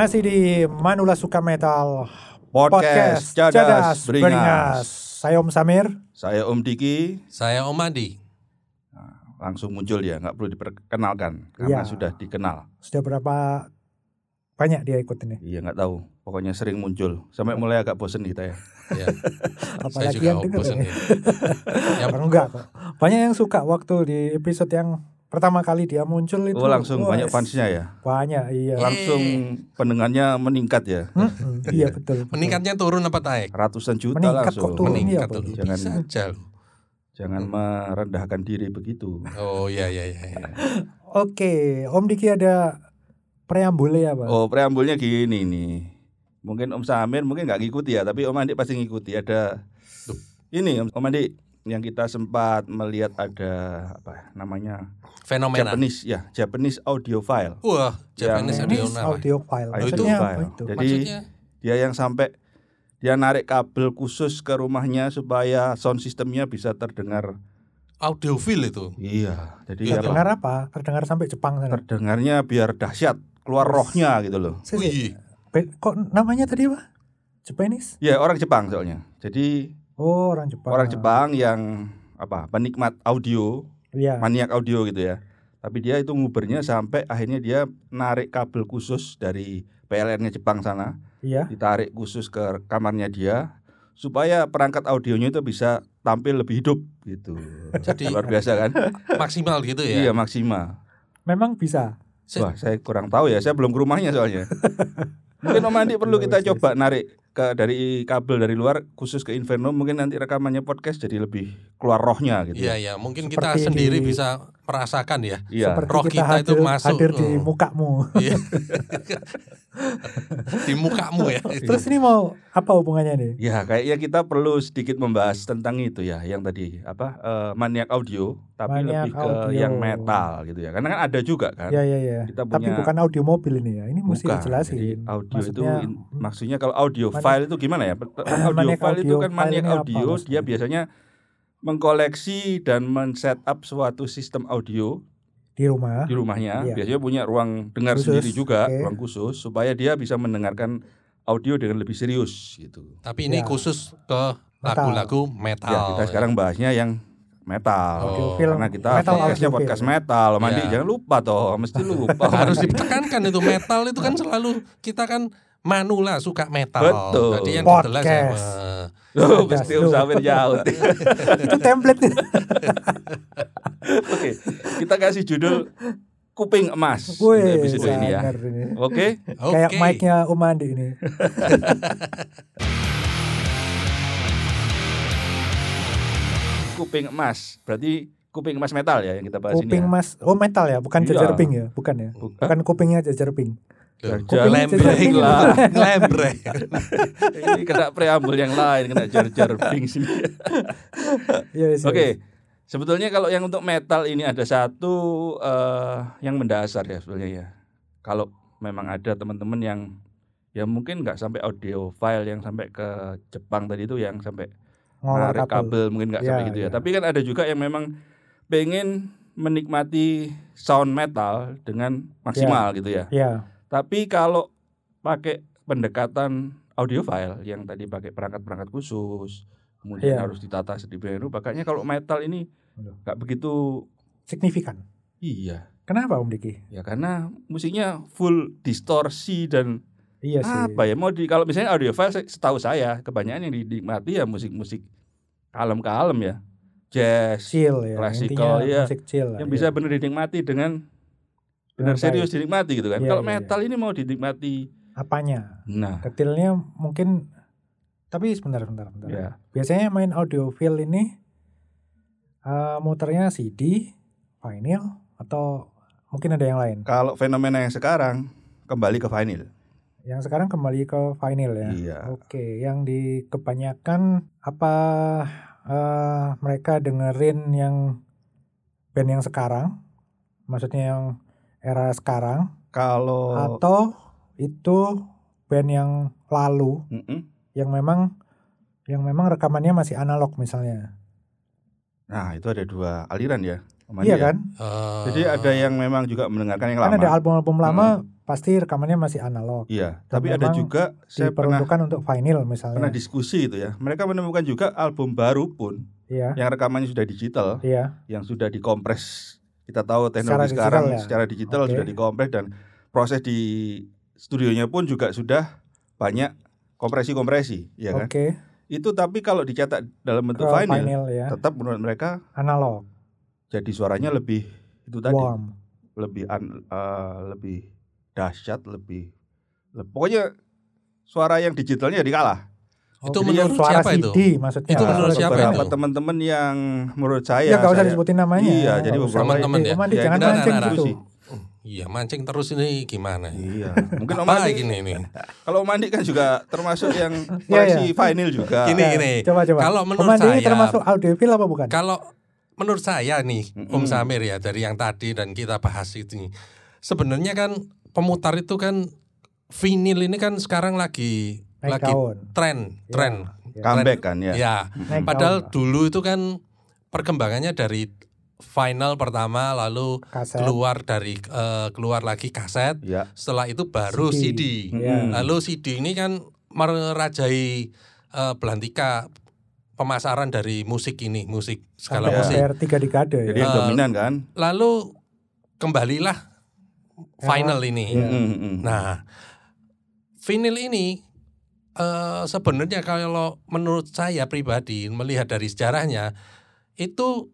Masih di Manula Suka Metal Podcast, Cadas, Beringas. Saya Om Samir. Saya Om Diki Saya Om Adi. langsung muncul ya, nggak perlu diperkenalkan karena Iya. sudah dikenal. Sudah berapa banyak dia ikut ini? Iya nggak tahu, pokoknya sering muncul. Sampai mulai agak bosen kita ya. Ya, saya Apalagi juga yang ya. ya. Enggak kok. Banyak yang suka waktu di episode yang pertama kali dia muncul itu. Oh langsung wah, banyak fansnya ya. Banyak iya. Langsung pendengarnya meningkat ya. Mm-mm, iya betul. betul. meningkatnya turun apa naik? Ratusan juta Meningkat langsung. kok turun. Meningkat iya, tuh. Pak. Jangan- Bisa aja. Jangan merendahkan diri begitu. Oh iya iya iya. iya. Oke, Om Diki ada preambule ya, Pak? Oh preambulnya gini nih. Mungkin Om Samir mungkin nggak ngikuti ya, tapi Om Andi pasti ngikuti. Ada Tuh. ini Om Om Andi yang kita sempat melihat ada apa namanya Fenomena. Japanese ya Japanese audio file. Wah, Japanese audio audio file. Audio Maksudnya apa file. itu? Jadi Maksudnya dia yang sampai dia narik kabel khusus ke rumahnya supaya sound systemnya bisa terdengar. audiofil itu. Iya, jadi apa? Terdengar apa? Terdengar sampai Jepang sana. terdengarnya biar dahsyat, keluar rohnya gitu loh. Wih, Kok namanya tadi apa? Japanese? Ya orang Jepang soalnya. Jadi Oh, orang Jepang. orang Jepang yang apa penikmat audio, Iya. maniak audio gitu ya. Tapi dia itu ngubernya sampai akhirnya dia narik kabel khusus dari PLN-nya Jepang sana, Iya. ditarik khusus ke kamarnya dia supaya perangkat audionya itu bisa tampil lebih hidup gitu. Jadi Luar biasa kan? maksimal gitu ya. Iya maksimal. Memang bisa. Wah saya kurang tahu ya, saya belum ke rumahnya soalnya. Mungkin Om Andi perlu kita coba narik ke dari kabel dari luar khusus ke Inferno mungkin nanti rekamannya podcast jadi lebih keluar rohnya gitu. Iya iya, mungkin kita Seperti sendiri di- bisa merasakan ya. Iya. Seperti roh kita, kita itu hadir, masuk. hadir di Oh. mukamu. Iya. Di mukamu ya. itu. Terus ini mau apa hubungannya nih? Ya, kayaknya kita perlu sedikit membahas tentang itu ya, yang tadi apa eh, maniak audio, tapi Maniak lebih ke audio. yang metal gitu ya. Karena kan ada juga kan. Ya ya ya. Kita Tapi punya bukan audio mobil ini ya. Ini mesti Bukan. dijelasin. Jadi audio itu Maksudnya, in- maksudnya kalau audio maniak- file itu gimana ya? audio file itu audio kan file maniak audio, dia biasanya mengkoleksi dan men-setup suatu sistem audio di rumah. di rumahnya. Iya. Biasanya punya ruang dengar Khusus, sendiri juga, oke. ruang khusus supaya dia bisa mendengarkan audio dengan lebih serius gitu. Tapi ini Ya. khusus ke Metal. lagu-lagu metal. Ya, kita sekarang bahasnya yang metal. Oh. Karena kita metal podcastnya podcast metal, Mandi Ya. jangan lupa toh, mesti lupa. harus ditekankan itu metal itu kan selalu kita kan manula suka metal. Betul. Jadi yang Podcast. jelas ya. Mesti lu. usah jauh. itu template nih. Oke, kita kasih judul kuping emas Wih, untuk episode ini ya. sangar ini. Oke, Kayak Oke. mic-nya Om Andi ini. kuping emas. Berarti kuping emas metal ya yang kita bahas Kuping ini. Ya. mas, oh metal ya, bukan Iya. jajar pink ya, bukan ya? Bukan. Bukan kupingnya jajar pink. Jajar Lembreng lah, lembreng. ini kena preambul yang lain, kena jar-jar sini. Iya, yes, Oke. Sebetulnya kalau yang untuk metal ini ada satu eh, yang mendasar ya sebetulnya ya. Kalau memang ada teman-teman yang ya mungkin nggak sampai audio file yang sampai ke Jepang tadi itu yang sampai narik kabel mungkin nggak Ya, sampai gitu ya. ya. Tapi kan ada juga yang memang pengen menikmati sound metal dengan maksimal gitu ya. Ya, Tapi kalau pakai pendekatan audio file yang tadi pakai perangkat-perangkat khusus, kemudian Iya. harus ditata sedemikian rupa, kayaknya kalau metal ini nggak begitu signifikan. iya. Kenapa Om Diki? Ya karena musiknya full distorsi dan Iya sih. apa ya mau di kalau misalnya audio file se- setahu saya kebanyakan yang dinikmati ya musik-musik kalem-kalem ya. Jazz Chill ya. Classical, iya. Musik chill lah. yang iya. bisa benar dinikmati Dengan benar serius baik. dinikmati gitu kan. Iya, kalau iya, metal ini mau dinikmati Apanya? nah Detailnya mungkin tapi sebentar sebentar sebentar. ya Biasanya main audiophile ini eh, muternya CD, vinyl atau mungkin ada yang lain. Kalau fenomena yang sekarang kembali ke vinyl. Yang sekarang kembali ke vinyl ya. Iya. Oke, yang di kebanyakan apa eh, mereka dengerin yang band yang sekarang, maksudnya yang era sekarang, Kalau atau itu band yang lalu Mm-mm. yang memang yang memang rekamannya masih analog misalnya. Nah, itu ada dua aliran ya. Iya ya. kan? Eh, Jadi ada yang memang juga mendengarkan yang Kan lama. ada album-album lama pasti rekamannya masih analog. Iya, Dan tapi ada juga saya pernah Diperuntukkan untuk vinyl misalnya. pernah diskusi itu ya. Mereka menemukan juga album baru pun Iya, yang rekamannya sudah digital, iya, yang sudah dikompres. Kita tahu Secara teknologi digital sekarang ya? secara digital Oke. sudah dikompres dan proses di studionya pun juga sudah banyak kompresi-kompresi, ya kan? oke. Itu tapi kalau dicetak dalam bentuk Ke vinyl, vinyl ya, tetap menurut mereka analog, jadi suaranya lebih itu tadi, warm. lebih an- eh, lebih dahsyat, lebih, le- pokoknya suara yang digitalnya jadi kalah. Itu jadi menurut suara siapa itu? CD maksudnya. Itu menurut siapa beberapa itu? teman-teman yang menurut saya, Ya nggak usah saya- disebutin namanya. Iya, jadi beberapa teman-teman ya. Om Ya, jangan kita- mancing nah, nah, gitu. Iya, mancing terus ini gimana? Iya, mungkin Om Apa Andi, gini ini? kalau Om Andi kan juga termasuk yang Iya, koleksi iya. vinyl juga. Gini, Ya, gini. Coba coba. Kalau Om menurut Andi ini saya- termasuk audiophile apa bukan? Kalau menurut saya nih, Mm-mm. Om Samir ya dari yang tadi dan kita bahas itu, sebenarnya kan pemutar itu kan vinil ini kan sekarang lagi Naik lagi daun. tren, Ya, tren. ya. Comeback kan ya. Ya, Naik padahal daun, dulu itu kan perkembangannya dari final pertama lalu kaset. keluar dari eh, keluar lagi kaset, Ya. setelah itu baru CD. CD. Ya. Lalu CD ini kan merajai eh, belantika pemasaran dari musik ini, musik skala Sampai Ya. musik. hampir tiga dekade Jadi ya. yang Eh, dominan kan. Lalu kembalilah final ini. Iya. Mm. Nah, vinyl ini eh, sebenarnya kalau menurut saya pribadi melihat dari sejarahnya itu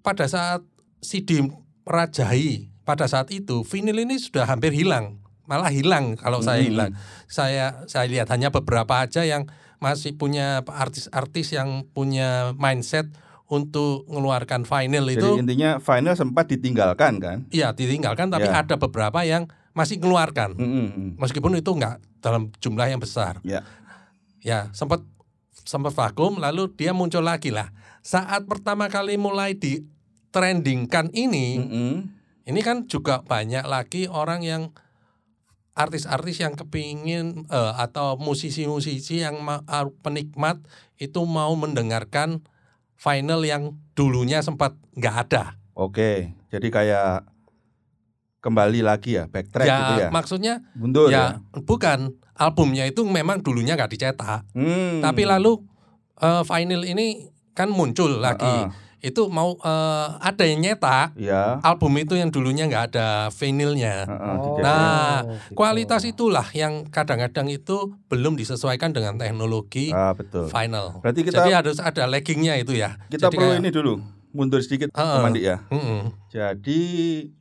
pada saat CD merajai pada saat itu vinyl ini sudah hampir hilang malah hilang kalau saya Hmm. hilang saya saya lihat hanya beberapa aja yang masih punya artis-artis yang punya mindset untuk mengeluarkan vinyl Jadi itu intinya final sempat ditinggalkan kan. iya ditinggalkan tapi Ya. ada beberapa yang masih mengeluarkan Mm, mm, mm. meskipun itu enggak dalam jumlah yang besar. Ya. Ya, sempat sempat vakum lalu dia muncul lagi lah. Saat pertama kali mulai di trendingkan ini, Mm, mm. ini kan juga banyak lagi orang yang artis-artis yang kepingin eh, atau musisi-musisi yang ma- ah, penikmat itu mau mendengarkan final yang dulunya sempat nggak ada. Oke, jadi kayak kembali lagi ya, backtrack ya, gitu ya. maksudnya Mundur ya. ya bukan albumnya itu memang dulunya nggak dicetak. Hmm. Tapi lalu eh, vinyl ini kan muncul lagi. Heeh. Itu mau eh, ada yang nyetak Ya. album itu yang dulunya nggak ada vinilnya. Heeh, Oh, dijadikan. Nah, gitu. Kualitas itulah yang kadang-kadang itu belum disesuaikan dengan teknologi Ah, betul. final. Berarti kita Jadi harus ada laggingnya itu ya. kita Jadi perlu kayak- ini dulu, mundur sedikit Heeh. Om Andi ya. Mm-mm. Jadi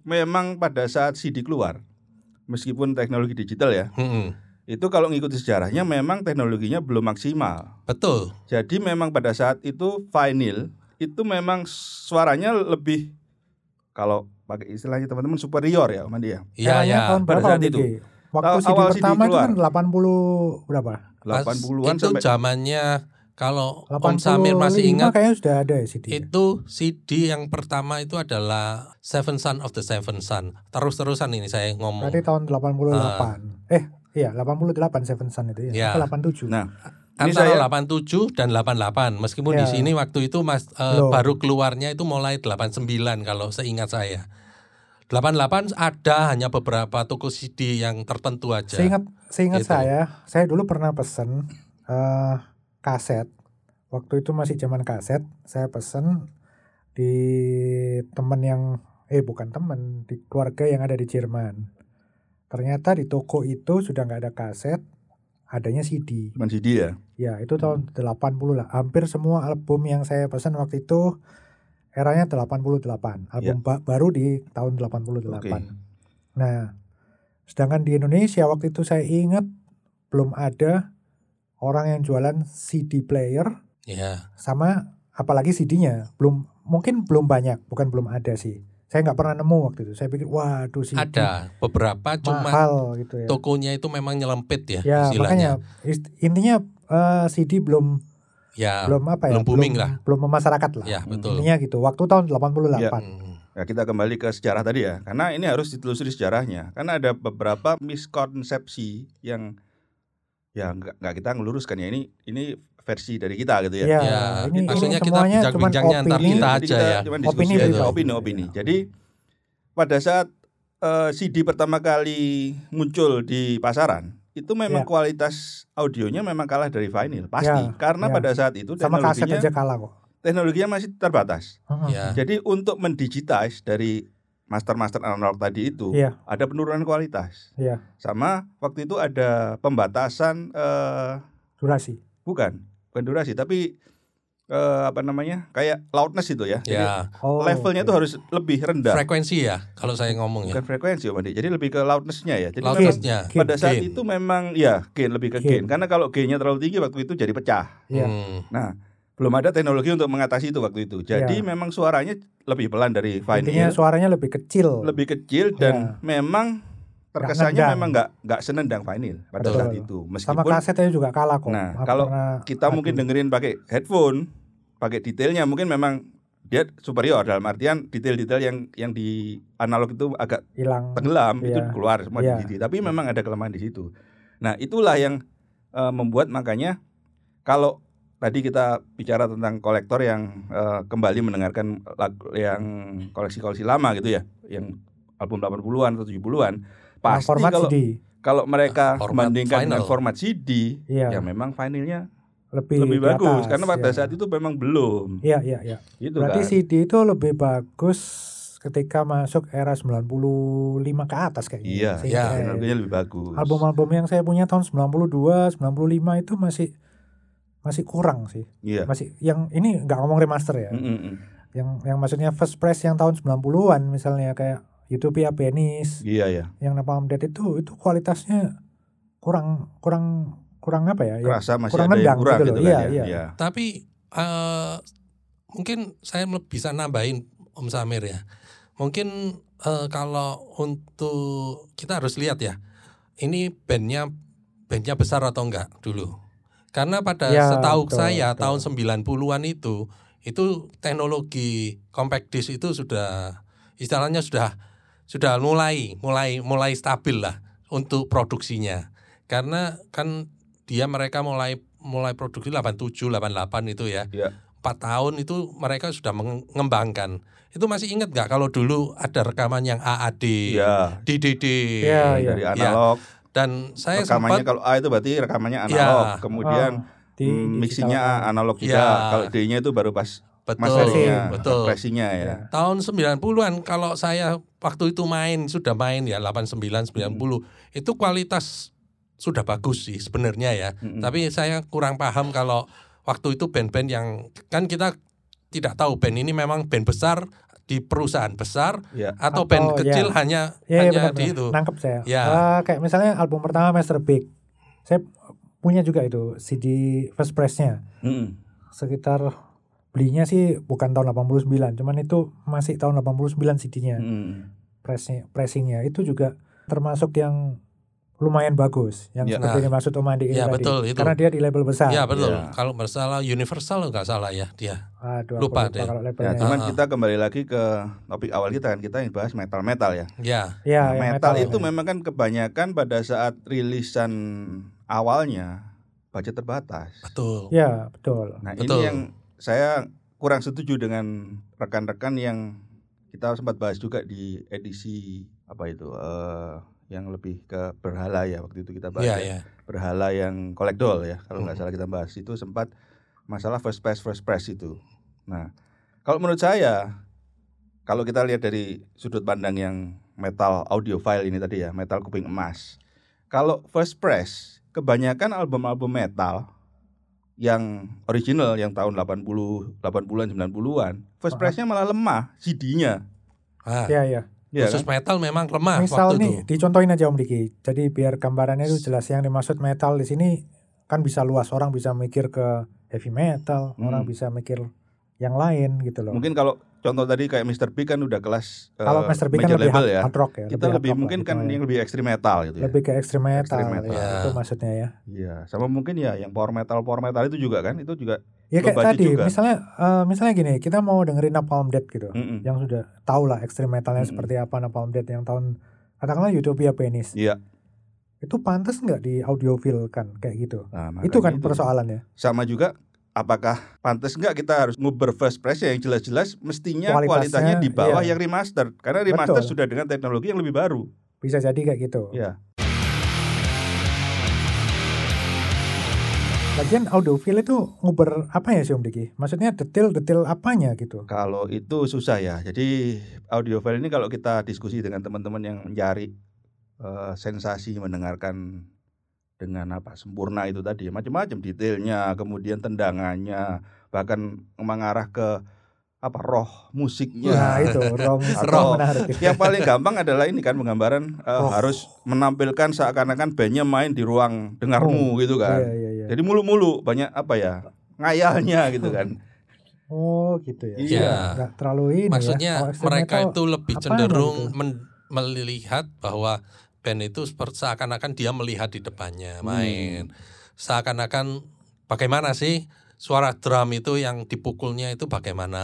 memang pada saat CD keluar, meskipun teknologi digital ya, Mm-mm. itu kalau ngikuti sejarahnya memang teknologinya belum maksimal. Betul. Jadi memang pada saat itu vinyl itu memang suaranya lebih kalau pakai istilahnya teman-teman superior ya Om Andi ya. Iya ya. tahun pada berapa saat itu. Waktu CD awal CD pertama itu keluar. kan 80 berapa? 80-an itu sampai zamannya kalau 85 Om Samir masih ingat kayaknya sudah ada ya CD. itu CD yang pertama itu adalah Seven Son of the Seven Son. Terus-terusan ini saya ngomong. Berarti tahun 88. Eh, iya 88 Seven Sun itu ya. Ya. Apa 87? Nah, ini antara saya 87 dan 88 meskipun di Ya. sini waktu itu Mas eh, Belum. baru keluarnya itu mulai 89 kalau seingat saya 88 ada hanya beberapa toko CD yang tertentu aja Seingat seingat Gitu. saya, saya dulu pernah pesen eh, kaset. Waktu itu masih zaman kaset, saya pesen di teman yang eh bukan teman, di keluarga yang ada di Jerman. Ternyata di toko itu sudah nggak ada kaset, adanya CD. cuman CD ya. Ya, itu tahun 80 lah. Hampir semua album yang saya pesan waktu itu eranya 88. Album ba- baru di tahun 88. Oke. Nah, sedangkan di Indonesia waktu itu saya ingat belum ada orang yang jualan CD player ya sama apalagi CD-nya. Belum mungkin belum banyak, bukan belum ada sih. Saya nggak pernah nemu waktu itu. Saya pikir waduh CD ada beberapa cuma mahal gitu ya. tokonya itu memang nyelempit ya, Ya, istilahnya makanya intinya eh, CD belum ya belum apa ya belum booming belum, lah. belum memasyarakat lah ya betul intinya gitu waktu tahun 88 Hmm. Ya, kita kembali ke sejarah tadi ya. Karena ini harus ditelusuri sejarahnya. Karena ada beberapa miskonsepsi yang ya nggak nggak kita ngeluruskan ya. Ini ini versi dari kita gitu ya. ya, Ya, ini, ini maksudnya kita bincang-bincangnya antar opini kita aja ya. cuman Opini aja, pribadi. opini opini. Jadi pada saat eh, CD pertama kali muncul di pasaran, itu memang Ya. kualitas audionya memang kalah dari vinyl, pasti. Ya, Karena ya. pada saat itu Sama kaset teknologinya aja kalah kok. teknologinya masih terbatas. Heeh. Ya. Jadi untuk mendigitize dari master-master analog tadi itu Iya. ada penurunan kualitas. Iya. Sama waktu itu ada pembatasan eh, Durasi. bukan, bukan durasi tapi eh, apa namanya? kayak loudness itu ya. Jadi Ya, Oh. levelnya itu harus lebih rendah. frekuensi ya kalau saya ngomong ya. Bukan frekuensi Om Andi. Jadi lebih ke loudness-nya ya. Jadi memang Loudness-nya. Gain. pada saat Gain. itu memang ya gain lebih ke gain. Gain. Karena kalau gainnya terlalu tinggi waktu itu jadi pecah. Iya. Hmm. Nah, belum ada teknologi untuk mengatasi itu waktu itu. Jadi Ya. memang suaranya lebih pelan dari Intinya vinyl, suaranya lebih kecil. lebih kecil dan memang terkesannya nendang. memang nggak nggak senendang vinyl pada Betul. saat itu. Sama Meskipun kasetnya juga kalah kok. Nah, kalau kita mungkin dengerin pakai headphone, pakai detailnya mungkin memang dia superior dalam artian detail-detail yang yang di analog itu agak hilang. tenggelam itu Iya. keluar semua Iya. di CD. Tapi memang ada kelemahan di situ. Nah, itulah yang eh, membuat makanya kalau tadi kita bicara tentang kolektor yang eh, kembali mendengarkan lagu yang koleksi-koleksi lama gitu ya, yang album 80-an atau 70-an, Yang pasti format kalau CD. kalau mereka Format membandingkan dengan format CD, Iya. ya memang vinylnya lebih lebih bagus atas, karena pada ya. saat itu memang belum. Iya, iya, iya. Gitu Berarti kan. CD itu lebih bagus ketika masuk era 95 ke atas kayaknya. Iya, Seingat iya, saya. teknologinya lebih bagus. Album-album yang saya punya tahun 92, 95 itu masih masih kurang sih. Iya. Masih yang ini nggak ngomong remaster ya. Mm, mm, mm. Yang yang maksudnya first press yang tahun 90-an misalnya kayak Utopia Penis, Iya ya. yang Napalm Death itu itu kualitasnya kurang kurang kurang apa ya? ya Kerasa masih kurang ada yang nendang kurang gitu gitu, loh. kan Iya, ya. iya. Iya. Tapi eh, mungkin saya bisa nambahin Om Samir ya. Mungkin eh, kalau untuk kita harus lihat ya, ini bandnya bandnya besar atau enggak dulu. Karena pada Ya, setahu betul, saya betul. tahun 90-an itu itu teknologi compact disc itu sudah istilahnya sudah sudah mulai mulai mulai stabil lah untuk produksinya. Karena kan dia mereka mulai mulai produksi 87 88 itu ya. Iya. Empat tahun itu mereka sudah mengembangkan. Itu masih ingat nggak kalau dulu ada rekaman yang AAD, Iya. DDD, Iya, iya. Dari analog, dan saya rekamannya sempat kalau A itu berarti rekamannya analog, Iya. kemudian Oh, di- mm, mixingnya analog juga. Iya. Kalau D-nya itu baru pas betul, betul. pressingnya ya. Iya. Tahun 90-an kalau saya waktu itu main sudah main ya 89 90 itu kualitas sudah bagus sih sebenarnya ya. Mm-mm. Tapi saya kurang paham kalau waktu itu band-band yang kan kita tidak tahu band ini memang band besar di perusahaan besar Iya. atau, Atau, band ya. kecil hanya iya, hanya benar, di benar. itu. Nangkep saya. Ya. Eh, kayak misalnya album pertama Master Big. Saya punya juga itu CD first press-nya. Mm-mm. Sekitar belinya sih bukan tahun 89, cuman itu masih tahun 89 CD-nya. Mm-mm. Pressnya, pressingnya itu juga termasuk yang lumayan bagus yang Ya. seperti Nah. dimaksud Om Andi ini Ya, tadi. betul, itu. Karena dia di label besar. Ya betul. Iya. Kalau bersalah Universal nggak salah ya dia. Aduh, Lupa lupa deh. kalau Ya, cuman Ah. kita kembali lagi ke topik awal kita kan kita yang bahas metal-metal ya. Ya. ya, Nah, yang metal, ya. itu memang kan kebanyakan pada saat rilisan awalnya budget terbatas. Betul. Ya, betul. Nah, Betul. ini yang saya kurang setuju dengan rekan-rekan yang kita sempat bahas juga di edisi apa itu eh, yang lebih ke berhala ya waktu itu kita bahas Iya, ya. ya. berhala yang kolekdol ya kalau nggak Mhm. salah kita bahas itu sempat masalah first press first press itu. Nah, kalau menurut saya kalau kita lihat dari sudut pandang yang metal audiophile ini tadi ya, metal kuping emas. Kalau first press, kebanyakan album-album metal yang original yang tahun 80, 80-an, 90-an, first press-nya malah lemah CD-nya. Ah, Ya, ya. Ya khusus kan? metal memang lemah Misal waktu nih, itu. dicontohin aja Om Diki. Jadi biar gambarannya itu jelas yang dimaksud metal di sini kan bisa luas. Orang bisa mikir ke heavy metal, Hmm. orang bisa mikir yang lain gitu loh. Mungkin kalau contoh tadi kayak Mr. Big kan udah kelas Kalau eh, Master Big kan major lebih label hard, ya. hard rock ya. Kita lebih rock mungkin kan gitu yang ya. lebih ekstrim metal gitu ya. lebih ke ekstrim metal, Extreme metal. ya. Ya. itu maksudnya ya. Iya, sama mungkin ya yang power metal power metal itu juga kan, itu juga. Ya kayak tadi, juga. misalnya eh, misalnya gini, kita mau dengerin Napalm Death gitu. Mm-mm. Yang sudah tahu lah ekstrim metalnya Mm-mm. seperti apa Napalm Death yang tahun katakanlah Utopia Penis. Iya. Itu pantas nggak di audiophile kan kayak gitu? Nah, itu kan makanya persoalannya. Sama juga apakah pantas nggak kita harus nguber first press yang jelas-jelas mestinya Kualitasnya, kualitasnya di bawah iya. yang remaster karena remaster Betul. sudah dengan teknologi yang lebih baru. Bisa jadi kayak gitu. Ya. Lagian audiophile itu nguber apa ya sih Om Diki? Maksudnya detail-detail apanya gitu? Kalau itu susah ya. Jadi audio file ini kalau kita diskusi dengan teman-teman yang mencari eh, sensasi mendengarkan dengan apa sempurna itu tadi macam-macam detailnya, kemudian tendangannya, bahkan mengarah ke apa roh musiknya. Nah itu roh musik Roh. menarik. Yang paling gampang adalah ini kan penggambaran Roh. harus menampilkan seakan-akan bandnya main di ruang dengarmu gitu kan. Iya, iya, iya. Jadi mulu-mulu banyak apa ya ngayalnya gitu kan. Oh gitu ya. Iya. Nggak terlalu ini Maksudnya ya. Kalau extreme mereka itu lebih cenderung gitu? men- melihat bahwa band itu seperti seakan-akan dia melihat di depannya Hmm. main. Seakan-akan bagaimana sih suara drum itu yang dipukulnya itu bagaimana?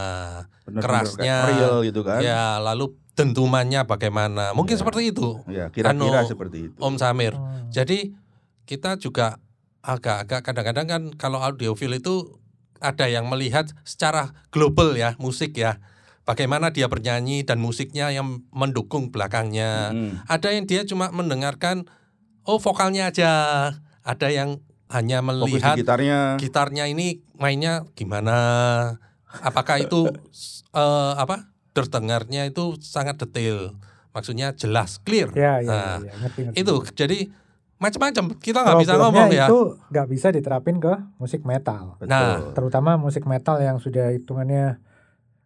Bener-bener Kerasnya, real gitu kan. Ya, lalu dentumannya bagaimana? Mungkin Iya. seperti itu, Ya, kira-kira Anu, seperti itu. Om Samir. Hmm. Jadi kita juga agak-agak kadang-kadang kan kalau audiophile itu ada yang melihat secara global ya musik ya. Bagaimana dia bernyanyi dan musiknya yang mendukung belakangnya. Mm. Ada yang dia cuma mendengarkan oh vokalnya aja. Ada yang hanya melihat gitarnya. gitarnya ini mainnya gimana. Apakah itu eh, apa? Terdengarnya itu sangat detail. Maksudnya jelas, clear. Ya, ya, Nah, ya, ya, ngerti, ngerti. itu jadi macam-macam kita nggak bisa ngomong ya itu nggak bisa diterapin ke musik metal. Betul. Nah. Terutama musik metal yang sudah hitungannya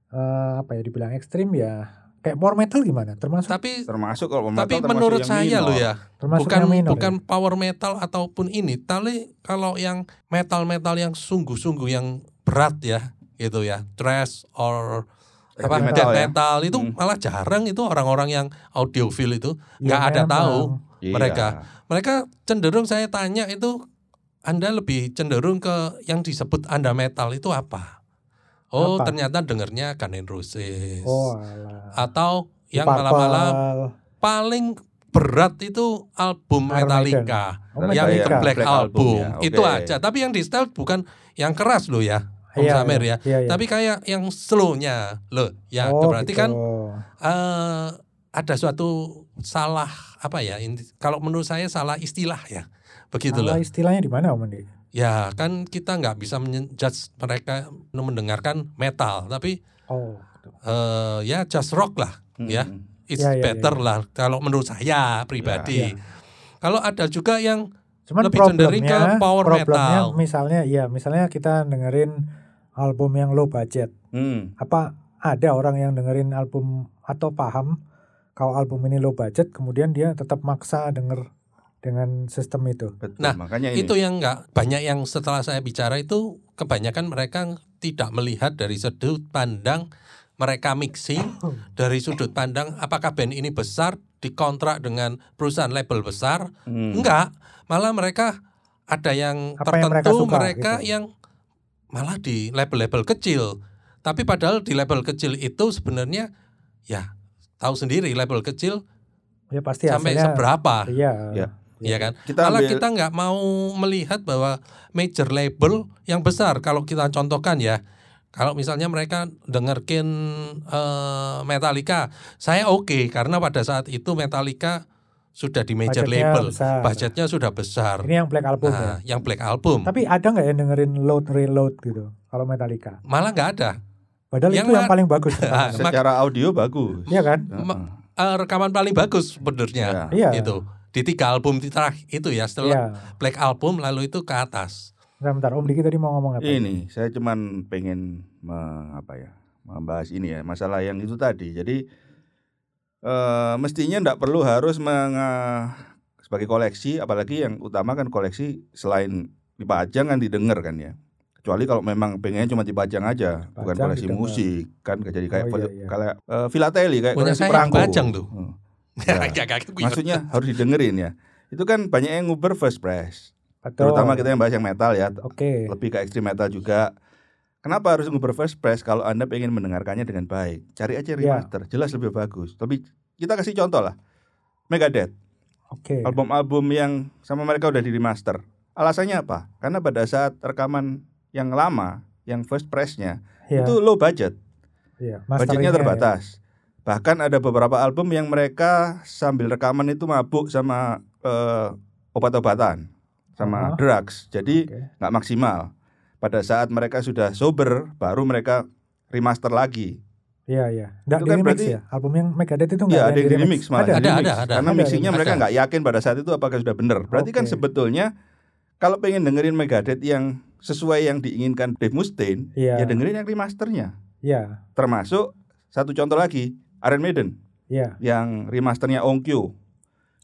eh, apa ya dibilang ekstrim ya. Kayak power metal gimana? Termasuk tapi termasuk kalau tapi metal termasuk menurut saya loh ya termasuk bukan minor. bukan ya? power metal ataupun ini tapi kalau yang metal metal yang sungguh-sungguh yang berat ya gitu ya thrash or Heavy apa metal death ya. metal itu Hmm. malah jarang itu orang-orang yang audiophile itu Ya, nggak ada memang. tahu Iya. mereka. mereka cenderung saya tanya itu anda lebih cenderung ke yang disebut anda metal itu apa oh Apa? ternyata dengernya Guns N' Roses Oh, alah. atau yang malah-malah paling berat itu album Iron Metallica Oh, yang Metallica. ke Black, Black Album, Album ya, itu oke. aja tapi yang di style bukan yang keras loh ya Om Iya, Samir iya, ya iya, iya. tapi kayak yang slownya loh ya Oh, berarti gitu. kan eh, ada suatu salah apa ya ini- kalau menurut saya salah istilah ya begitu Salah loh istilahnya di mana Om Andi? ya kan kita nggak bisa menjudge mereka mendengarkan metal tapi Oh, gitu. eh, ya just rock lah Mm. ya it's Ya, ya, better lah kalau menurut saya pribadi. Ya. Kalau ada juga yang Cuman Lebih cenderung ke power metal. misalnya ya misalnya kita dengerin album yang low budget. Hmm. Apa ada orang yang dengerin album atau paham kalau album ini low budget kemudian dia tetap maksa denger dengan sistem itu. Betul. Nah, makanya ini. itu yang nggak banyak yang setelah saya bicara itu kebanyakan mereka tidak melihat dari sudut pandang mereka mixing dari sudut pandang apakah band ini besar dikontrak dengan perusahaan label besar Hmm. enggak malah mereka ada yang Apa yang mereka tertentu suka, mereka gitu. yang malah di label-label kecil tapi padahal di label kecil itu sebenarnya ya tahu sendiri label kecil Ya pasti sampai hasilnya seberapa Iya. Ya. Iya kan? Kita Malah ambil- kita nggak mau melihat bahwa major label yang besar kalau kita contohkan ya. Kalau misalnya mereka dengerin eh, Metallica, saya oke karena pada saat itu Metallica sudah di major Budgetnya label, besar. budgetnya sudah besar. Ini yang Black Album Nah, ya. yang Black Album Tapi ada nggak yang dengerin load reload gitu kalau Metallica? malah nggak ada. Padahal Yang itu yang paling bagus. Ah, rekamannya. secara audio bagus. Iya kan? Eh, rekaman paling bagus sebenarnya Ya. Iya. itu di tiga album terakhir itu ya setelah Iya. Black Album lalu itu ke atas. Bentar, bentar. Om Diki tadi mau ngomong apa? Ini saya cuman pengen me- apa ya membahas ini ya masalah yang itu tadi. Jadi eh, mestinya tidak perlu harus menga- sebagai koleksi, apalagi yang utama kan koleksi selain dipajang kan didengar kan ya. Kecuali kalau memang pengennya cuma dipajang aja, bukan Pajang, koleksi didengar. musik kan jadi kayak Oh, iya, iya. kayak eh, filateli kayak Punya koleksi perangko. tuh. Hmm. Ya. Maksudnya harus didengerin ya. Itu kan banyak yang nguber first press. Betul. Terutama kita yang bahas yang metal ya, Oke. lebih ke ekstrim metal juga. Kenapa harus nguber first press kalau Anda pengen mendengarkannya dengan baik? Cari aja Ya. remaster, jelas lebih bagus. Tapi kita kasih contoh lah. Megadeth, Oke. album-album yang sama mereka udah di remaster. Alasannya apa? Karena pada saat rekaman yang lama yang first press-nya Iya, itu low budget, iya. budgetnya Masteringnya terbatas. Bahkan ada beberapa album yang mereka sambil rekaman itu mabuk sama eh, obat-obatan, sama Aha. drugs. ya. Jadi nggak maksimal. Pada saat mereka sudah sober, baru mereka remaster lagi. Iya, iya. Nggak Itu di kan remix berarti- ya? Album yang Megadeth itu nggak Iya, ada yang di remix malah. Ada. Ada, ada, ada. Karena Ada, mixingnya ada. mereka nggak yakin pada saat itu apakah sudah benar. Berarti kan Oke. sebetulnya kalau pengen dengerin Megadeth yang sesuai yang diinginkan Dave Mustaine, Iya. ya dengerin yang remasternya. Iya, Termasuk satu contoh lagi, Iron Maiden iya. yang remasternya Onkyo.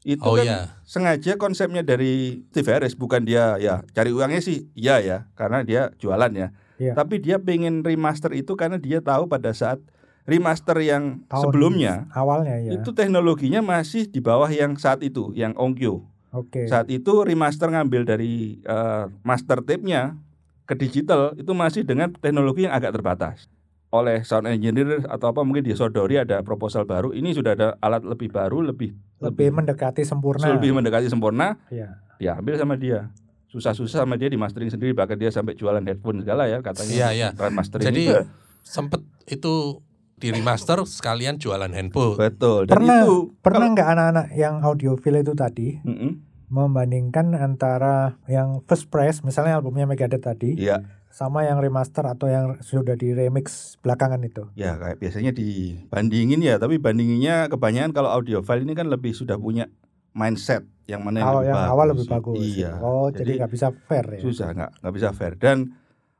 Itu Oh kan iya. sengaja konsepnya dari Steve Harris bukan dia ya cari uangnya sih iya ya karena dia jualan ya. Iya. Tapi dia pengen remaster itu karena dia tahu pada saat remaster yang Tahun sebelumnya awalnya ya. itu teknologinya masih di bawah yang saat itu yang Onkyo. Oke. Saat itu remaster ngambil dari eh, master tape-nya ke digital itu masih dengan teknologi yang agak terbatas. Oleh sound engineer atau apa mungkin disodori ada proposal baru. Ini sudah ada alat lebih baru, lebih Lebih mendekati sempurna. lebih mendekati sempurna, Iya. diambil sama dia. Susah-susah sama dia di mastering sendiri bahkan dia sampai jualan headphone segala ya katanya. Iya, iya. Trend mastering. Jadi sempet itu di remaster sekalian jualan handphone. betul. Dan Pernah- itu Pernah nggak anak-anak yang audiophile itu tadi kalau- Mm-mm. Membandingkan antara yang first press, misalnya albumnya Megadeth tadi, Iya, sama yang remaster atau yang sudah di remix belakangan itu? ya kayak biasanya dibandingin ya, tapi bandinginnya kebanyakan kalau audiophile ini kan lebih sudah punya mindset yang mana yang Kalau lebih yang bagus. awal lebih bagus. Iya. Oh, jadi nggak bisa fair ya? susah nggak nggak bisa fair dan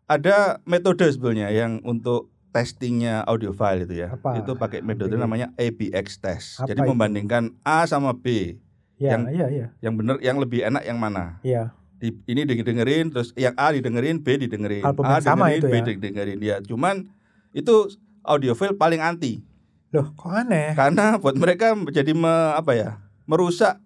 ada metode sebenarnya yang untuk testingnya audiophile itu ya Apa? itu pakai metode namanya ABX test Apa jadi itu? membandingkan A sama B Iya, yang- iya, iya. yang benar yang lebih enak yang mana Iya. di, ini didengerin terus yang A didengerin B didengerin Album A sama dengerin itu B ya? didengerin ya cuman itu audiophile paling anti Loh, kok aneh? karena buat mereka jadi me- apa ya merusak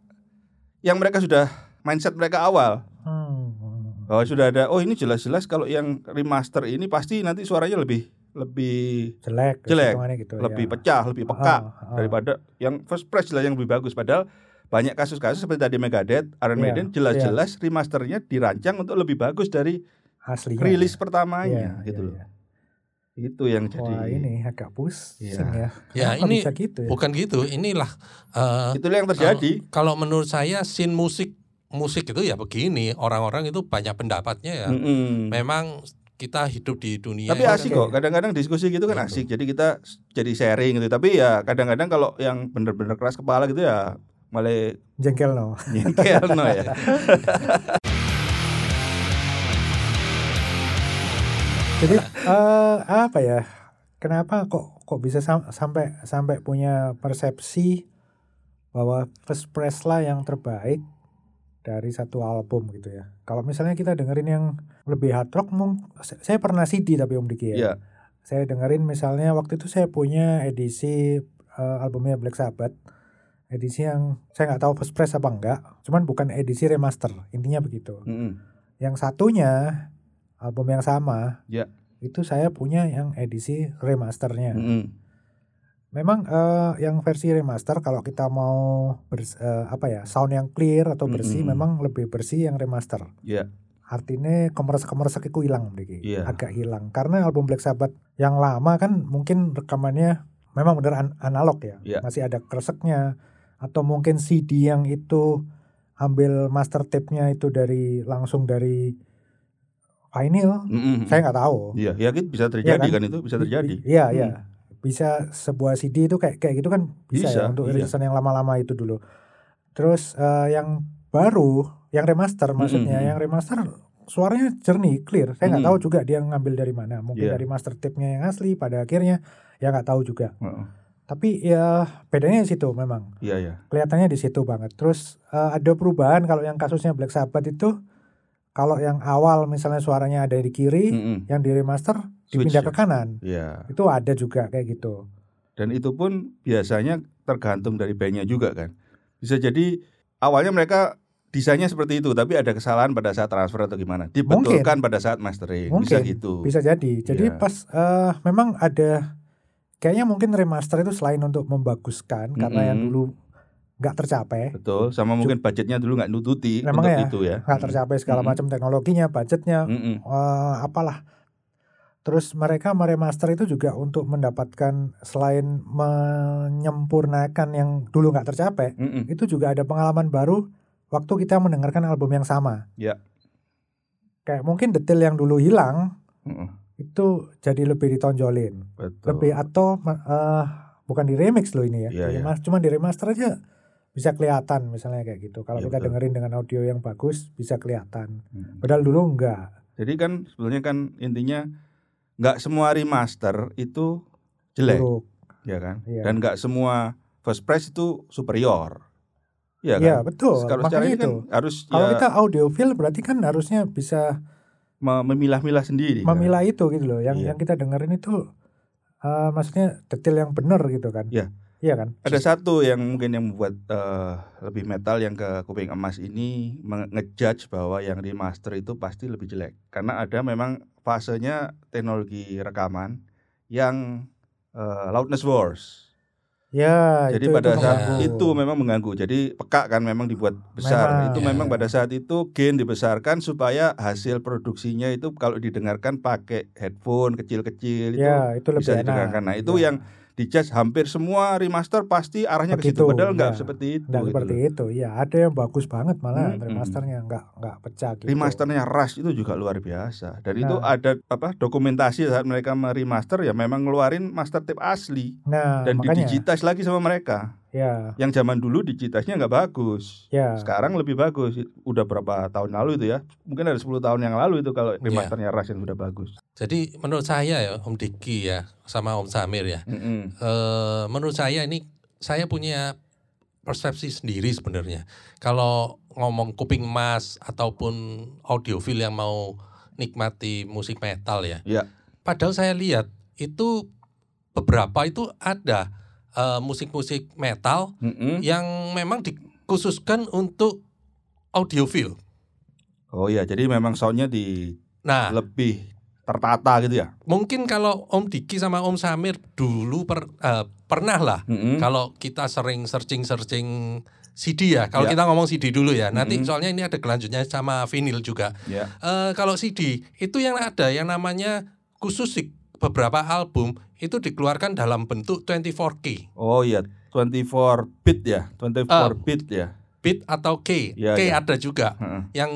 yang mereka sudah mindset mereka awal Hmm. bahwa sudah ada oh ini jelas-jelas kalau yang remaster ini pasti nanti suaranya lebih lebih Jelek, Jelek. gitu. lebih ya. pecah lebih peka Ah, ah. daripada yang first press jelas yang lebih bagus padahal banyak kasus-kasus seperti tadi Megadeth, Iron Iya, Maiden jelas-jelas remasternya dirancang untuk lebih bagus dari aslinya. rilis Iya, pertamanya iya, gitu loh. iya. Itu yang jadi Wah ini agak pusing Iya. ya. Ya, Kenapa ini bisa gitu ya? Bukan gitu, inilah eh, itulah yang terjadi. kalau menurut saya scene musik musik itu ya begini, orang-orang itu banyak pendapatnya ya. Mm-mm. Memang kita hidup di dunia Tapi asik kok. Kadang-kadang diskusi gitu kan asik. Jadi kita jadi sharing gitu. Tapi ya kadang-kadang kalau yang bener-bener keras kepala gitu ya malah Jengkel no. nyengkel no ya. Jadi eh, apa ya? Kenapa kok kok bisa sam- sampai sampai punya persepsi bahwa first press lah yang terbaik dari satu album gitu ya. Kalau misalnya kita dengerin yang lebih hard rock, mung- saya pernah CD tapi Om Diki ya. Iya. Saya dengerin misalnya waktu itu saya punya edisi eh, albumnya Black Sabbath. Edisi yang saya nggak tahu first press apa enggak, cuman bukan edisi remaster. Intinya begitu. Mm-mm. Yang satunya album yang sama. Ya. Itu saya punya yang edisi remasternya. Mm-mm. Memang eh, yang versi remaster kalau kita mau bers- eh, apa ya sound yang clear atau bersih, Mm-mm. memang lebih bersih yang remaster. Iya. Artinya komersak-komersak itu hilang, Diki. Iya. agak hilang. Karena album Black Sabbath yang lama kan mungkin rekamannya memang benar an- analog ya, Iya. masih ada kreseknya. Atau mungkin CD yang itu ambil master tape-nya itu dari langsung dari vinyl, Mm-mm. saya nggak tahu. Iya, ya gitu bisa terjadi Iya kan? kan? itu bisa Bi- terjadi. bi- Iya, Hmm. iya. Bisa sebuah CD itu kayak kayak gitu kan bisa, Bisa, ya untuk iya. rilisan yang lama-lama itu dulu. Terus eh, yang baru, yang remaster maksudnya, mm. yang remaster suaranya jernih, clear. Saya nggak Mm. tahu juga dia ngambil dari mana. Mungkin Iya. dari master tape-nya yang asli pada akhirnya ya nggak tahu juga. Heeh. Tapi ya bedanya di situ memang. Iya, iya. Kelihatannya di situ banget. Terus eh, ada perubahan kalau yang kasusnya Black Sabbath itu kalau yang awal misalnya suaranya ada di kiri, Mm-mm. yang di remaster Switch dipindah ya? ke kanan. Iya. Itu ada juga kayak gitu. Dan itu pun biasanya tergantung dari bandnya juga kan. Bisa jadi awalnya mereka desainnya seperti itu, tapi ada kesalahan pada saat transfer atau gimana. Dibetulkan pada saat mastering. Bisa Mungkin, gitu. Bisa jadi. Jadi Iya. pas eh, memang ada kayaknya mungkin remaster itu selain untuk membaguskan karena yang dulu nggak tercapai, Betul. Sama mungkin budgetnya dulu nggak nututi Memang untuk ya, itu ya. nggak tercapai segala Mm-mm. macam teknologinya, budgetnya, Mm-mm. eh, apalah. Terus mereka meremaster itu juga untuk mendapatkan selain menyempurnakan yang dulu nggak tercapai, Mm-mm. itu juga ada pengalaman baru waktu kita mendengarkan album yang sama. Ya. Kayak mungkin detail yang dulu hilang Mm-mm. Itu jadi lebih ditonjolin, Betul. lebih atau eh, bukan di remix loh ini ya, Iya, Di iya. remas- cuma di remaster aja bisa kelihatan misalnya kayak gitu. Kalau Iya, kita betul. dengerin dengan audio yang bagus bisa kelihatan. Mm. Padahal dulu enggak. Jadi kan sebenarnya kan intinya nggak semua remaster itu jelek, Buruk. ya kan? Iya. Dan nggak semua first press itu superior. Iya kan? Iya betul. Kalau Makanya kan itu. harus Kalau ya kita audiophile berarti kan harusnya bisa memilah-milah sendiri. kan? memilah itu gitu loh. Yang Iya. yang kita dengerin itu eh, maksudnya detail yang benar gitu kan. Iya. Iya kan? Ada satu yang mungkin yang membuat eh, lebih metal yang ke kuping emas ini ngejudge bahwa yang remaster itu pasti lebih jelek karena ada memang fasenya teknologi rekaman yang eh, loudness wars. Ya, Jadi itu, pada itu saat mengganggu. itu memang mengganggu. Jadi peka kan memang dibuat besar. Memang, itu ya. memang pada saat itu gain dibesarkan supaya hasil produksinya itu kalau didengarkan pakai headphone kecil-kecil itu ya itu lebih bisa enak. didengarkan. Nah, itu Ya. yang dijudge hampir semua remaster pasti arahnya ke situ. Padahal nggak ya. seperti itu. Nggak gitu seperti loh. itu. Ya, ada yang bagus banget malah Hmm, remasternya nggak nggak pecah gitu. Remasternya Rush itu juga luar biasa. Dan itu Nah. ada apa dokumentasi saat mereka meremaster ya memang ngeluarin master tape asli Nah, dan makanya didigitas lagi sama mereka. Ya, Yang zaman dulu digitasnya nggak bagus. ya. Sekarang lebih bagus. Udah berapa tahun lalu itu ya? Mungkin ada 10 tahun yang lalu itu kalau Iya. remasternya Rush yang sudah bagus. Jadi menurut saya ya Om Diki ya sama Om Samir ya. Mm-mm. eh menurut saya ini saya punya persepsi sendiri sebenarnya. Kalau ngomong kuping emas ataupun audiofil yang mau nikmati musik metal ya. Iya. Padahal saya lihat itu beberapa itu ada eh, musik-musik metal Mm-mm. yang memang dikhususkan untuk audiofil. Oh iya, jadi memang soundnya di Nah, lebih tertata gitu ya. mungkin kalau Om Diki sama Om Samir dulu per- eh, pernah lah Mm-mm. Kalau kita sering searching-searching CD ya, kalau Ya. kita ngomong CD dulu ya, nanti Mhm. soalnya ini ada kelanjutnya sama vinyl juga. Ya. Eh, kalau CD itu yang ada yang namanya khusus beberapa album itu dikeluarkan dalam bentuk 24K, Oh iya, 24 bit ya, 24 bit ya. bit atau K. Ya, K ya. ada juga Heeh. yang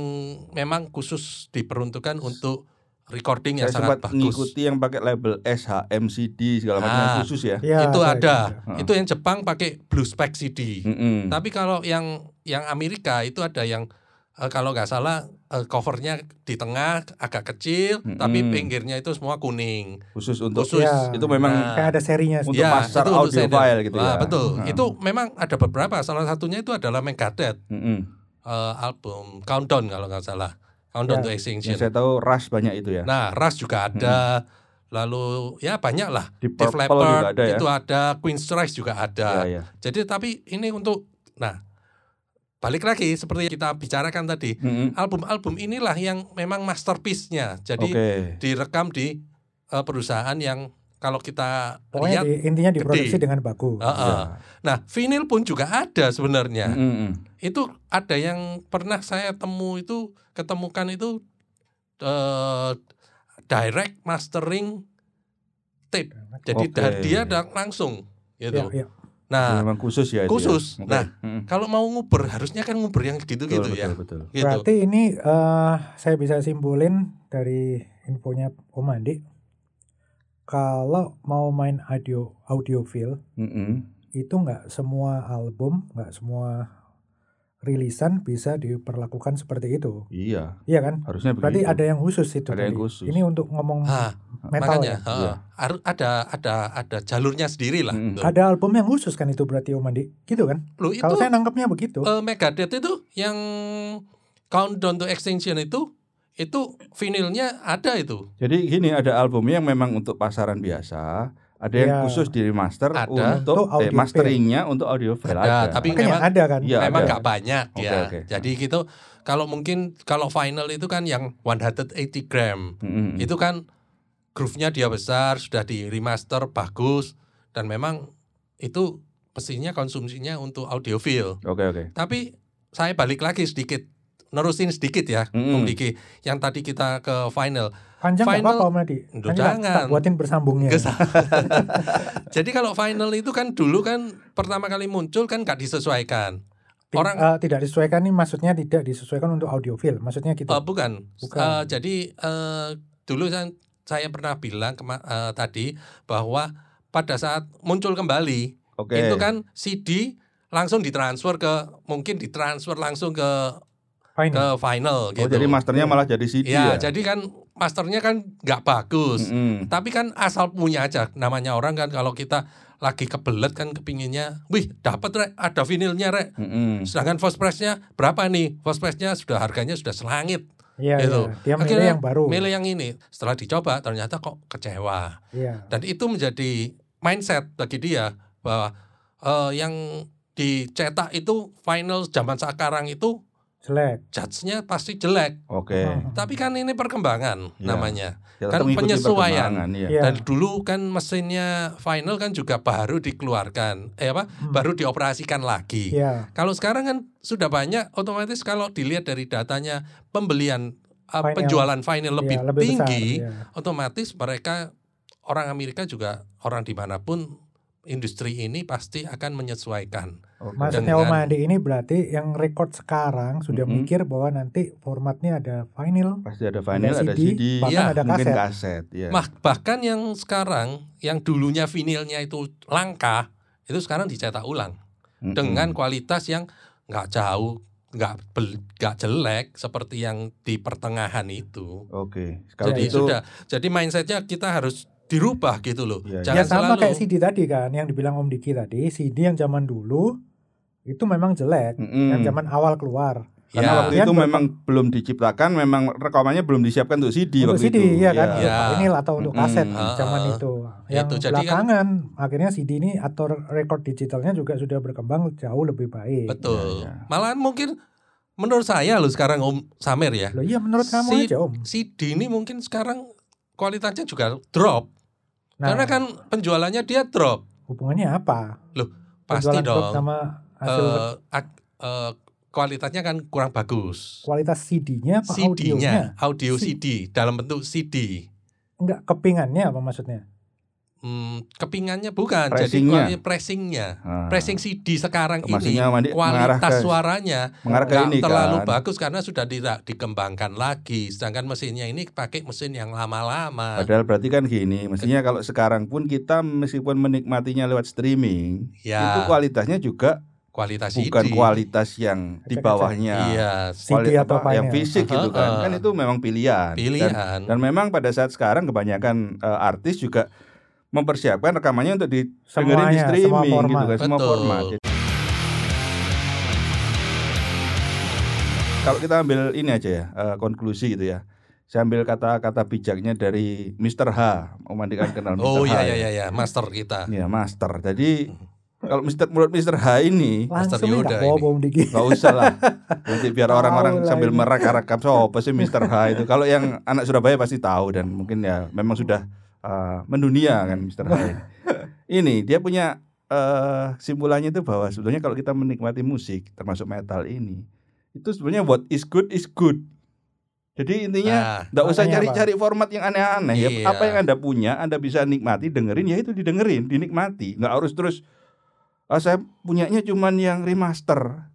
memang khusus diperuntukkan untuk recording yang Saya sangat sempat bagus. mengikuti yang pakai label SHMCD segala macam yang Ah. khusus ya. Ya, itu ada. ada. Heeh. Itu yang Jepang pakai Blue Spec CD. Mm-mm. Tapi kalau yang yang Amerika itu ada yang eh, kalau nggak salah eh, covernya di tengah agak kecil, Mm-mm. tapi pinggirnya itu semua kuning. Khusus untuk Khusus. Ya. itu memang Nah, Kayak ada serinya. Untuk master itu untuk audio CD. file gitu Wah, ya. betul. Hmm. Itu memang ada beberapa. Salah satunya itu adalah Megadeth Mm-mm. eh, album Countdown kalau nggak salah. Countdown Ya. to Extinction. Saya tahu Rush banyak itu ya. Nah, Rush juga ada. Lalu ya banyak lah. Di Def Leppard juga ada ya. itu ada, Queen's Strike juga ada. Ya, ya. Jadi tapi ini untuk nah balik lagi seperti yang kita bicarakan tadi, album-album inilah yang memang masterpiece-nya. Jadi Oke. direkam di eh, perusahaan yang kalau kita Pokoknya lihat di, intinya diproduksi gede. dengan bagus. eh, eh. Ya. Nah, vinyl pun juga ada sebenarnya. Mm-mm. Itu ada yang pernah saya temu itu ketemukan itu eh, direct mastering tape. Jadi da- dia langsung gitu. Ya, ya. Nah, memang khusus ya itu khusus. Ya? Nah, Mm-mm. kalau mau nguber harusnya kan nguber yang gitu-gitu Betul, ya. betul, betul. Gitu. Berarti ini eh, saya bisa simpulin dari infonya Om Andi. Kalau mau main audio audiofil Mm-mm. itu nggak semua album, nggak semua rilisan bisa diperlakukan seperti itu. Iya, Iya kan? harusnya Berarti begitu. ada yang khusus itu Ada yang khusus. Ini untuk ngomong Ah, metal makanya ya. heeh. Harus ada ada ada jalurnya sendiri lah. Mm. tuh. Ada album yang khusus kan itu berarti Om Andi. Gitu kan? Itu Kalau saya nangkepnya begitu. eh, Megadeth itu yang Countdown to Extinction itu itu vinilnya ada itu. Jadi gini ada albumnya yang memang untuk pasaran biasa, ada yang Iya. khusus di remaster Ada. untuk Untuk eh, masteringnya untuk audio file Ada, ada. tapi Makanya memang ada kan? Iya, memang ada. nggak banyak Oke, ya. oke. Jadi gitu kalau mungkin kalau final itu kan yang 180 gram. Mm-mm. Itu kan groove-nya dia besar, sudah di remaster bagus dan memang itu pastinya konsumsinya untuk audiofil. Oke oke. Tapi saya balik lagi sedikit, nerusin sedikit ya, Mm-mm. Om Diki. Yang tadi kita ke final, Panjang Final- apa-apa Om. Duh, tak- jangan. tak buatin bersambungnya. Jadi kalau final itu kan dulu kan pertama kali muncul kan nggak disesuaikan. Orang- eh, tidak disesuaikan nih maksudnya tidak disesuaikan untuk audiofil. Maksudnya gitu. Eh, bukan. Bukan. Eh, jadi eh, dulu saya, saya pernah bilang kema- eh, tadi bahwa pada saat muncul kembali Oke. itu kan CD langsung ditransfer ke mungkin ditransfer langsung ke Fine. ke final Oh, gitu. jadi masternya malah jadi CD ya, ya. jadi kan masternya kan nggak bagus. Mm-mm. Tapi kan asal punya aja namanya orang kan kalau kita lagi kebelet kan kepinginnya, wih dapat rek ada vinilnya rek. Mm-mm. Sedangkan first price-nya berapa nih? First price-nya sudah harganya sudah selangit. Iya, gitu. iya. Dia milih Akhirnya yang baru. Milih yang ini. Setelah dicoba ternyata kok kecewa. Iya. Dan itu menjadi mindset bagi dia bahwa eh, yang dicetak itu final zaman sekarang itu Jelek. judge-nya pasti jelek. Oke. Hmm. Tapi kan ini perkembangan Iya. namanya. Ya, Kan penyesuaian. iya. Iya. Dan dulu kan mesinnya final kan juga baru dikeluarkan, eh apa? Hmm. Baru dioperasikan lagi. Iya. Kalau sekarang kan sudah banyak, otomatis kalau dilihat dari datanya pembelian uh, Final. penjualan final lebih, Iya, lebih tinggi, besar, iya. otomatis mereka orang Amerika juga orang di mana pun industri ini pasti akan menyesuaikan. Oke. Maksudnya Om Adi ini berarti yang record sekarang sudah Mhm. mikir bahwa nanti formatnya ada vinyl, Pasti ada vinyl, ada ada CD, CD, bahkan ada mungkin kaset. kaset. ya. Mah- bahkan yang sekarang yang dulunya vinilnya itu langka, itu sekarang dicetak ulang Mm-mm. dengan kualitas yang nggak jauh, nggak bel- nggak jelek seperti yang di pertengahan itu. Oke. Kalau Jadi gitu sudah, jadi mindsetnya kita harus dirubah gitu loh. Iya, iya. Jangan ya sama selalu kayak CD tadi kan, yang dibilang Om Diki tadi, CD yang zaman dulu itu memang jelek, Mm-mm. yang zaman awal keluar. Karena Ya. waktu itu memang belum diciptakan, memang rekamannya belum disiapkan untuk CD untuk waktu CD itu. ya kan, Iya. untuk Ya. vinyl atau untuk kaset Mm-mm. zaman Ah, itu. Yang Itu, jadi kan- belakangan akhirnya CD ini atau record digitalnya juga sudah berkembang jauh lebih baik. betul. Iya, iya. Malahan mungkin menurut saya loh sekarang Om Samer ya, Loh iya menurut kamu Si- aja Om. CD ini mungkin sekarang kualitasnya juga drop. Nah, Karena kan penjualannya dia drop. hubungannya apa? Pasti Penjualan drop dong. sama hasil ak- eh, kualitasnya kan kurang bagus. kualitas CD-nya apa audionya? CD-nya, audio Si- CD dalam bentuk CD. Enggak kepingannya apa maksudnya? Hmm, kepingannya bukan, Pressingnya. jadi pressingnya. Ah. Pressing CD sekarang ini Maksudnya mengarah kualitas ke- suaranya mengarah ke nggak ini terlalu kan. bagus karena sudah tidak dikembangkan lagi. Sedangkan mesinnya ini pakai mesin yang lama-lama. Padahal berarti kan gini, mestinya kalau sekarang pun kita meskipun menikmatinya lewat streaming, Ya, itu kualitasnya juga kualitas bukan CD. kualitas yang di bawahnya Iya, CD atau apa, yang fisik gitu kan. Heeh. Kan itu memang pilihan. Dan, pilihan. dan memang pada saat sekarang kebanyakan eh, artis juga mempersiapkan rekamannya untuk didengerin di Semuanya, streaming semua gitu kan, semua format. Jadi- Kalau kita ambil ini aja ya, eh, konklusi gitu ya. Saya ambil kata-kata bijaknya dari Mr. H, memandikan kenal Mr. Oh H. iya ya. iya iya ya, master kita. Iya, master. Jadi kalau Mr. menurut Mr. H ini Langsung Yoda enggak ini. apa Om Diki. nggak usah lah. Nanti biar orang-orang sambil ini. merak-rakam so apa sih Mr. H itu. Kalau yang anak Surabaya pasti tahu dan mungkin ya memang sudah uh, mendunia kan Mr. H ini. ini dia punya eh simpulannya itu bahwa sebetulnya kalau kita menikmati musik termasuk metal ini itu sebenarnya what is good is good. Jadi intinya Nah, Nggak usah Makanya cari-cari format yang aneh-aneh ya. Iya. Apa yang Anda punya, Anda bisa nikmati, dengerin ya itu didengerin, dinikmati. Nggak harus terus ah, saya punyanya cuman yang remaster.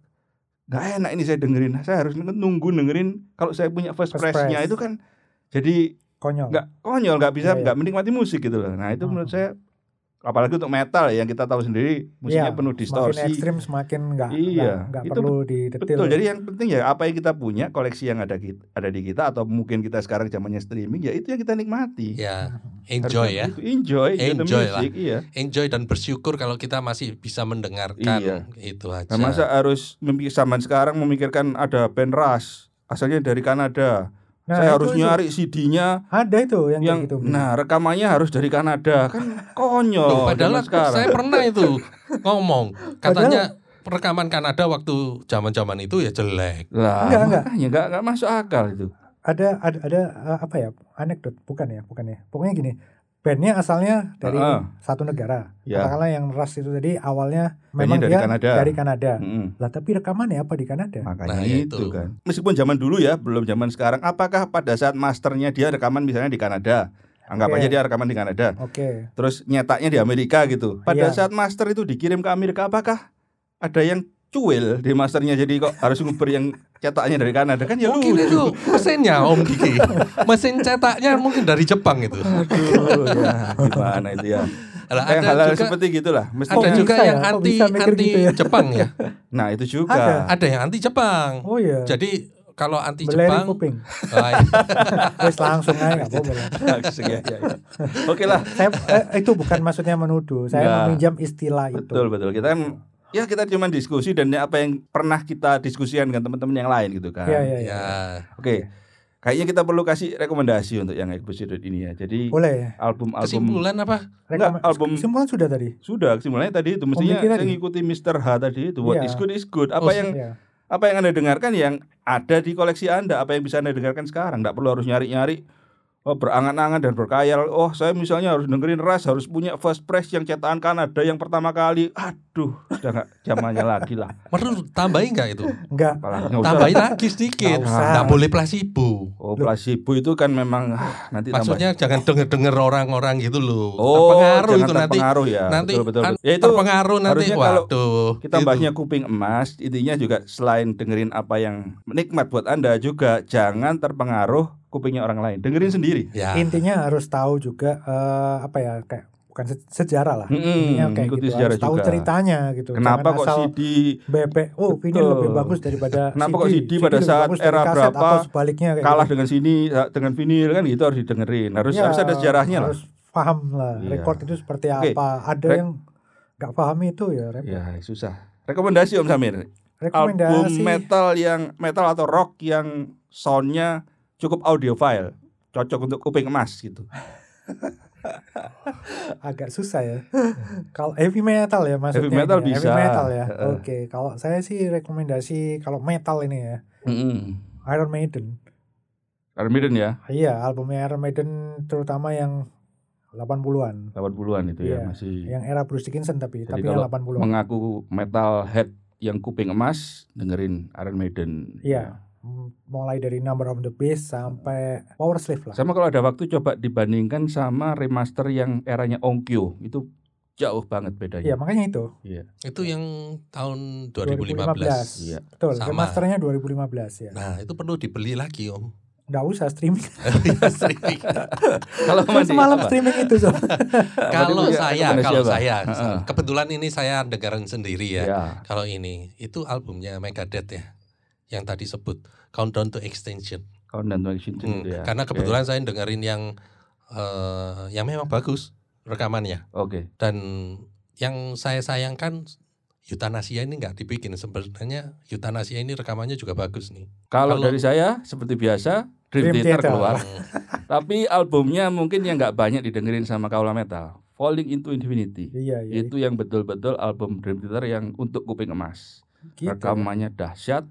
Nggak enak ini saya dengerin. Saya harus nunggu dengerin kalau saya punya first, First press-nya press. itu kan jadi Konyol. nggak konyol, nggak bisa Iya, iya. nggak menikmati musik gitu loh. Nah, itu Hmm. menurut saya apalagi untuk metal ya, yang kita tahu sendiri musiknya Iya, penuh Semakin distorsi. ekstrim semakin enggak Iya, enggak itu perlu didetil. Betul. Jadi yang penting ya apa yang kita punya, koleksi yang ada kita, ada di kita atau mungkin kita sekarang zamannya streaming ya itu yang kita nikmati. ya enjoy ya. Begitu. Enjoy, enjoy, lah. music, iya. Enjoy dan bersyukur kalau kita masih bisa mendengarkan Iya. itu aja. Nah, masa harus zaman sekarang memikirkan ada band Rush asalnya dari Kanada. Nah, Saya itu- harus itu. nyari CD-nya ada itu yang, yang, kayak gitu. nah rekamannya harus dari Kanada kan konyol. Loh, padahal saya pernah itu ngomong katanya rekaman Kanada waktu zaman-zaman itu ya jelek. lah, Enggak, enggak. makanya enggak, enggak masuk akal itu. ada ada ada eh, apa ya anekdot bukan ya bukan ya pokoknya gini bandnya asalnya dari Heeh. satu negara. Ya. Katakanlah yang Ras itu tadi awalnya Bandnya memang dari dia Kanada. dari Kanada. Mm-mm. Lah tapi rekamannya apa di Kanada? Makanya Nah, itu. itu. kan. Meskipun zaman dulu ya, belum zaman sekarang. Apakah pada saat masternya dia rekaman misalnya di Kanada? Anggap Oke. aja dia rekaman di Kanada. Oke. Terus nyetaknya di Amerika gitu. Pada Iya. saat master itu dikirim ke Amerika, apakah ada yang cuil di masternya? Jadi kok harus nguber yang cetaknya dari Kanada kan ya Mungkin lucu. itu mesinnya Om Diki. Mesin cetaknya mungkin dari Jepang itu. Aduh, ya gimana itu ya. Lah, Yang ada hal-hal juga seperti gitulah. ada Mestinya, juga ya? yang Kok anti anti gitu ya? Jepang ya. nah itu juga. Ada. Ada yang anti Jepang. Oh iya. Jadi kalau anti Beleri Jepang kuping. iya. Wes langsung aja nggak apa-apa lah. Ya, ya, ya. Oke lah. Saya eh, itu bukan maksudnya menuduh. Saya meminjam istilah itu. Betul betul. Kita kan ya kita cuma diskusi dan apa yang pernah kita diskusikan dengan teman-teman yang lain gitu kan. Iya iya iya. ya. Oke. Kayaknya kita perlu kasih rekomendasi untuk yang episode ini ya. Jadi Boleh ya. album-album Kesimpulan apa? Enggak, album- kesimpulan sudah tadi. sudah kesimpulannya tadi itu mestinya saya tadi. ngikuti Mr. H tadi itu what Iya. is good is good. Apa Oh, yang Iya. apa yang Anda dengarkan yang ada di koleksi Anda, apa yang bisa Anda dengarkan sekarang. Enggak perlu harus nyari-nyari oh berangan-angan dan berkayal. Oh, saya misalnya harus dengerin Ras, harus punya first press yang cetakan Kanada yang pertama kali. Aduh, sudah enggak zamannya lagi lah. Perlu tambahin nggak itu? Nggak usah. Tambahin lagi sedikit. Nggak. Nggak boleh placebo. Oh, placebo itu kan memang ah, nanti tambah- Maksudnya jangan denger-denger orang-orang gitu loh. Oh, terpengaruh jangan itu nanti. terpengaruh ya. Nanti betul, betul, an- betul. Ya itu terpengaruh nanti. harusnya kalau Waduh. kita itu. bahasnya kuping emas, intinya juga selain dengerin apa yang nikmat buat Anda juga jangan terpengaruh kupingnya orang lain. Dengerin sendiri. Ya. Intinya harus tahu juga eh, apa ya kayak bukan se- sejarah lah. Mm-mm, Intinya kayak ikuti gitu. sejarah Harus tahu juga. ceritanya gitu. Kenapa Jangan kok asal CD BP oh Betul. vinyl lebih bagus daripada Kenapa kok CD pada lebih saat era berapa sebaliknya kayak kalah gitu. dengan sini dengan vinyl kan gitu harus didengerin. Harus Ya, harus ada sejarahnya lah. harus paham lah Iya. record itu seperti Oke. apa ada Rek- yang nggak paham itu ya repot. Ya, susah. Rekomendasi Om Samir. Album rekomendasi metal yang metal atau rock yang soundnya cukup audiophile, cocok untuk kuping emas gitu. agak susah ya kalau heavy metal ya maksudnya Heavy metal ini ya. bisa. heavy metal ya Heeh. oke kalau saya sih rekomendasi kalau metal ini ya Mm-mm. Iron Maiden Iron Maiden ya, iya albumnya Iron Maiden terutama yang 80-an 80-an itu ya Iya, masih yang era Bruce Dickinson tapi Jadi tapi yang 80-an mengaku metal head yang kuping emas dengerin Iron Maiden. Iya. M- mulai dari Number of the Beast sampai Power Slave lah Sama kalau ada waktu coba dibandingkan sama remaster yang eranya Onkyo itu jauh banget bedanya. iya makanya itu Itu yang tahun 2015. 2015. Iya. betul Sama. remasternya 2015 ya Nah, itu perlu dibeli lagi, Om. nggak usah streaming Iya, streaming. Kalau Kan Mandi, semalam apa? streaming itu so. kalau saya, kalau saya, kebetulan ini saya dengerin sendiri ya. Ya. Kalau ini, itu albumnya Megadeth ya, yang tadi sebut Countdown to Extinction. Countdown to Extinction Hmm, ya. Karena kebetulan saya dengerin yang eh, yang memang bagus rekamannya Oke. dan yang saya sayangkan Yutanasia ini nggak dibikin sebenarnya Yutanasia ini rekamannya juga bagus nih. Kalau Kalau- dari saya seperti biasa Dream, Dream Theater Theater. keluar. Hmm, Tapi albumnya mungkin yang nggak banyak didengerin sama kaula metal. Falling into Infinity. iya iya Itu yang betul-betul album Dream Theater yang untuk kuping emas. gitu. Rekamannya dahsyat.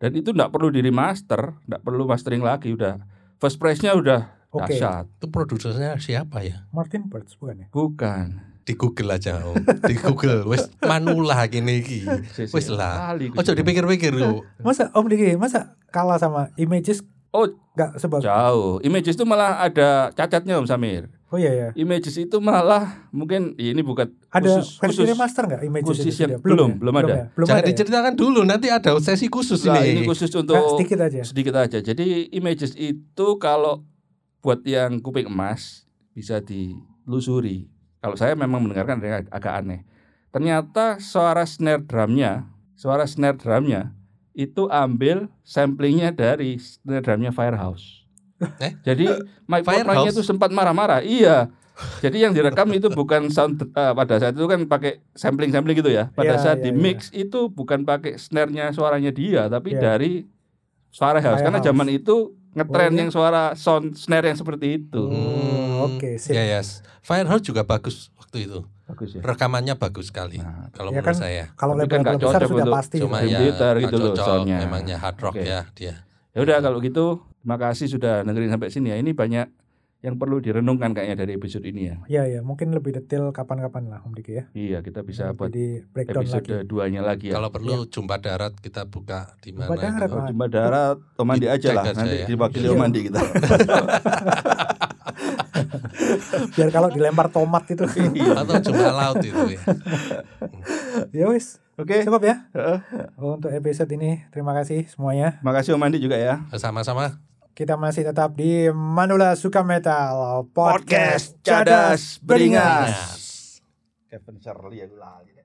Dan itu nggak perlu di remaster, nggak perlu mastering lagi udah. First price-nya udah Oke. dahsyat. itu produsernya siapa ya? Martin Birch bukan ya Bukan. Di Google aja, Om. Di Google. Wes manula gini iki. Wis lah. Ojo dipikir-pikir lu. masa Om Diki masa kalah sama Images Oh, nggak sebagus Jauh. Images itu malah ada cacatnya Om Samir. Oh iya ya Images itu malah mungkin ini bukan ada khusus, versi khusus remaster nggak Images khusus itu yang sudah? belum, ya? belum ada. ya? belum Jangan ada ya? diceritakan dulu, nanti ada sesi khusus Nah, ini. ini khusus untuk sedikit aja sedikit aja. Jadi images itu kalau buat yang kuping emas bisa dilusuri. Kalau saya memang mendengarkan yang agak aneh. Ternyata suara snare drumnya, suara snare drumnya itu ambil samplingnya dari snare drumnya Firehouse. Eh? Jadi Mike Firehouse? Portnoy itu sempat marah-marah. Iya. Jadi yang direkam itu bukan sound eh, pada saat itu kan pakai sampling-sampling gitu ya. Pada Iya, saat iya, di mix itu bukan pakai snare-nya suaranya dia tapi Iya. dari Firehouse karena Firehouse. zaman itu ngetren Oh, iya? yang suara sound snare yang seperti itu. Hmm, oke, sip. Ya, yes. Firehouse juga bagus waktu itu. Bagus ya. Rekamannya bagus sekali. Nah, kalau Ya menurut kan, saya. kalau Tapi kan besar sudah pasti Cuma ya gitu loh cocok, soundnya. Memangnya hard rock Oke. ya dia. Ya udah kalau gitu terima kasih sudah dengerin sampai sini ya. Ini banyak yang perlu direnungkan kayaknya dari episode ini ya. Iya ya, mungkin lebih detail kapan-kapan lah Om Diki ya. Iya, kita bisa buat di breakdown episode lagi. duanya lagi ya. Kalau perlu jumpa darat kita buka di mana Jumpa darat, itu. Pak. Cuma darat, Om Mandi aja lah. aja Nanti ya. diwakili Iya. Om Mandi kita. Biar kalau dilempar tomat itu. Atau jumpa laut itu ya. ya wis, Oke. cukup ya. Heeh. Untuk episode ini terima kasih semuanya. Makasih Om Mandi juga ya. Sama-sama. Kita masih tetap di Manula Suka Metal Podcast Cadas Beringas. Kevin Shirley aku lali.